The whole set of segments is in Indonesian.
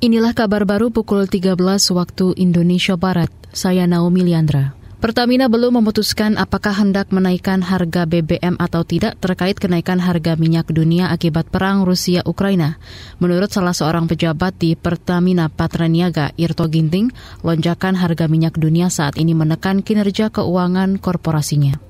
Inilah kabar baru pukul 13 waktu Indonesia Barat. Saya Naomi Liandra. Pertamina belum memutuskan apakah hendak menaikkan harga BBM atau tidak terkait kenaikan harga minyak dunia akibat perang Rusia-Ukraina. Menurut salah seorang pejabat di Pertamina Patraniaga, Irto Ginting, lonjakan harga minyak dunia saat ini menekan kinerja keuangan korporasinya.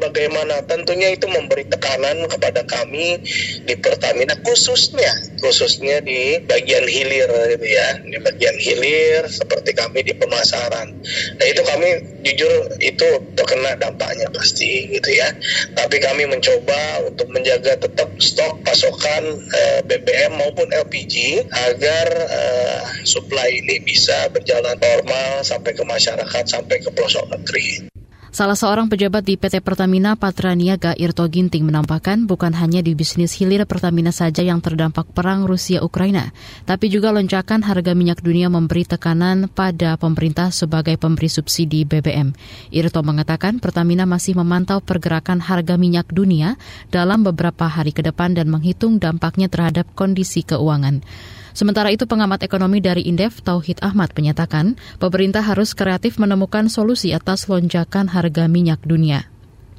Bagaimana? Tentunya itu memberi tekanan kepada kami di Pertamina khususnya khususnya di bagian hilir gitu ya. Di bagian hilir seperti kami di pemasaran. Nah, itu kami jujur itu terkena dampaknya pasti gitu ya. Tapi kami mencoba untuk menjaga tetap stok pasokan eh, BBM maupun LPG agar eh, supply ini bisa berjalan normal sampai ke masyarakat sampai ke pelosok negeri. Salah seorang pejabat di PT Pertamina Patraniaga Irto Ginting menampakkan bukan hanya di bisnis hilir Pertamina saja yang terdampak perang Rusia-Ukraina, tapi juga lonjakan harga minyak dunia memberi tekanan pada pemerintah sebagai pemberi subsidi BBM. Irto mengatakan Pertamina masih memantau pergerakan harga minyak dunia dalam beberapa hari ke depan dan menghitung dampaknya terhadap kondisi keuangan. Sementara itu pengamat ekonomi dari Indef Tauhid Ahmad menyatakan pemerintah harus kreatif menemukan solusi atas lonjakan harga minyak dunia.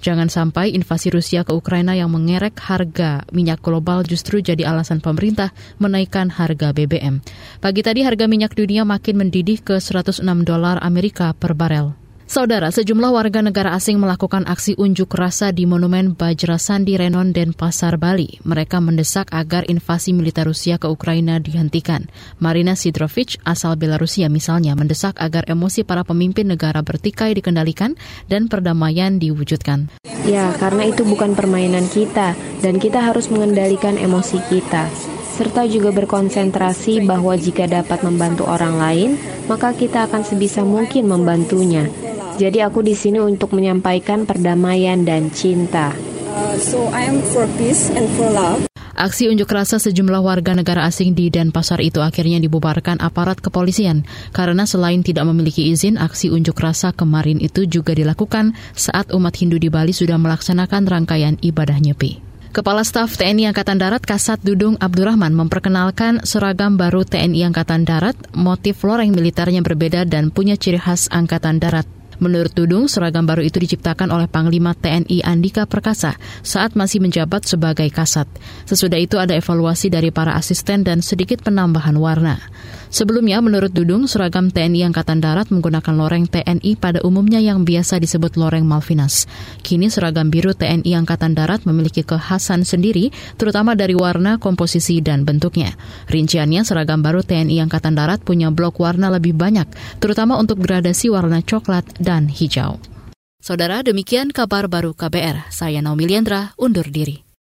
Jangan sampai invasi Rusia ke Ukraina yang mengerek harga minyak global justru jadi alasan pemerintah menaikkan harga BBM. Pagi tadi harga minyak dunia makin mendidih ke 106 dolar Amerika per barel. Saudara, sejumlah warga negara asing melakukan aksi unjuk rasa di Monumen Bajrasan di Renon dan Pasar Bali. Mereka mendesak agar invasi militer Rusia ke Ukraina dihentikan. Marina Sidrovic, asal Belarusia misalnya, mendesak agar emosi para pemimpin negara bertikai dikendalikan dan perdamaian diwujudkan. Ya, karena itu bukan permainan kita, dan kita harus mengendalikan emosi kita serta juga berkonsentrasi bahwa jika dapat membantu orang lain, maka kita akan sebisa mungkin membantunya. Jadi aku di sini untuk menyampaikan perdamaian dan cinta. Uh, so I am for peace and for love. Aksi unjuk rasa sejumlah warga negara asing di Denpasar itu akhirnya dibubarkan aparat kepolisian karena selain tidak memiliki izin, aksi unjuk rasa kemarin itu juga dilakukan saat umat Hindu di Bali sudah melaksanakan rangkaian ibadah nyepi. Kepala Staf TNI Angkatan Darat Kasat Dudung Abdurrahman memperkenalkan seragam baru TNI Angkatan Darat, motif loreng militernya berbeda dan punya ciri khas Angkatan Darat. Menurut Dudung, seragam baru itu diciptakan oleh Panglima TNI Andika Perkasa saat masih menjabat sebagai kasat. Sesudah itu ada evaluasi dari para asisten dan sedikit penambahan warna. Sebelumnya, menurut Dudung, seragam TNI Angkatan Darat menggunakan loreng TNI pada umumnya yang biasa disebut loreng Malvinas. Kini seragam biru TNI Angkatan Darat memiliki kekhasan sendiri, terutama dari warna, komposisi, dan bentuknya. Rinciannya, seragam baru TNI Angkatan Darat punya blok warna lebih banyak, terutama untuk gradasi warna coklat dan hijau. Saudara, demikian kabar baru KBR. Saya Naomi Liandra, undur diri.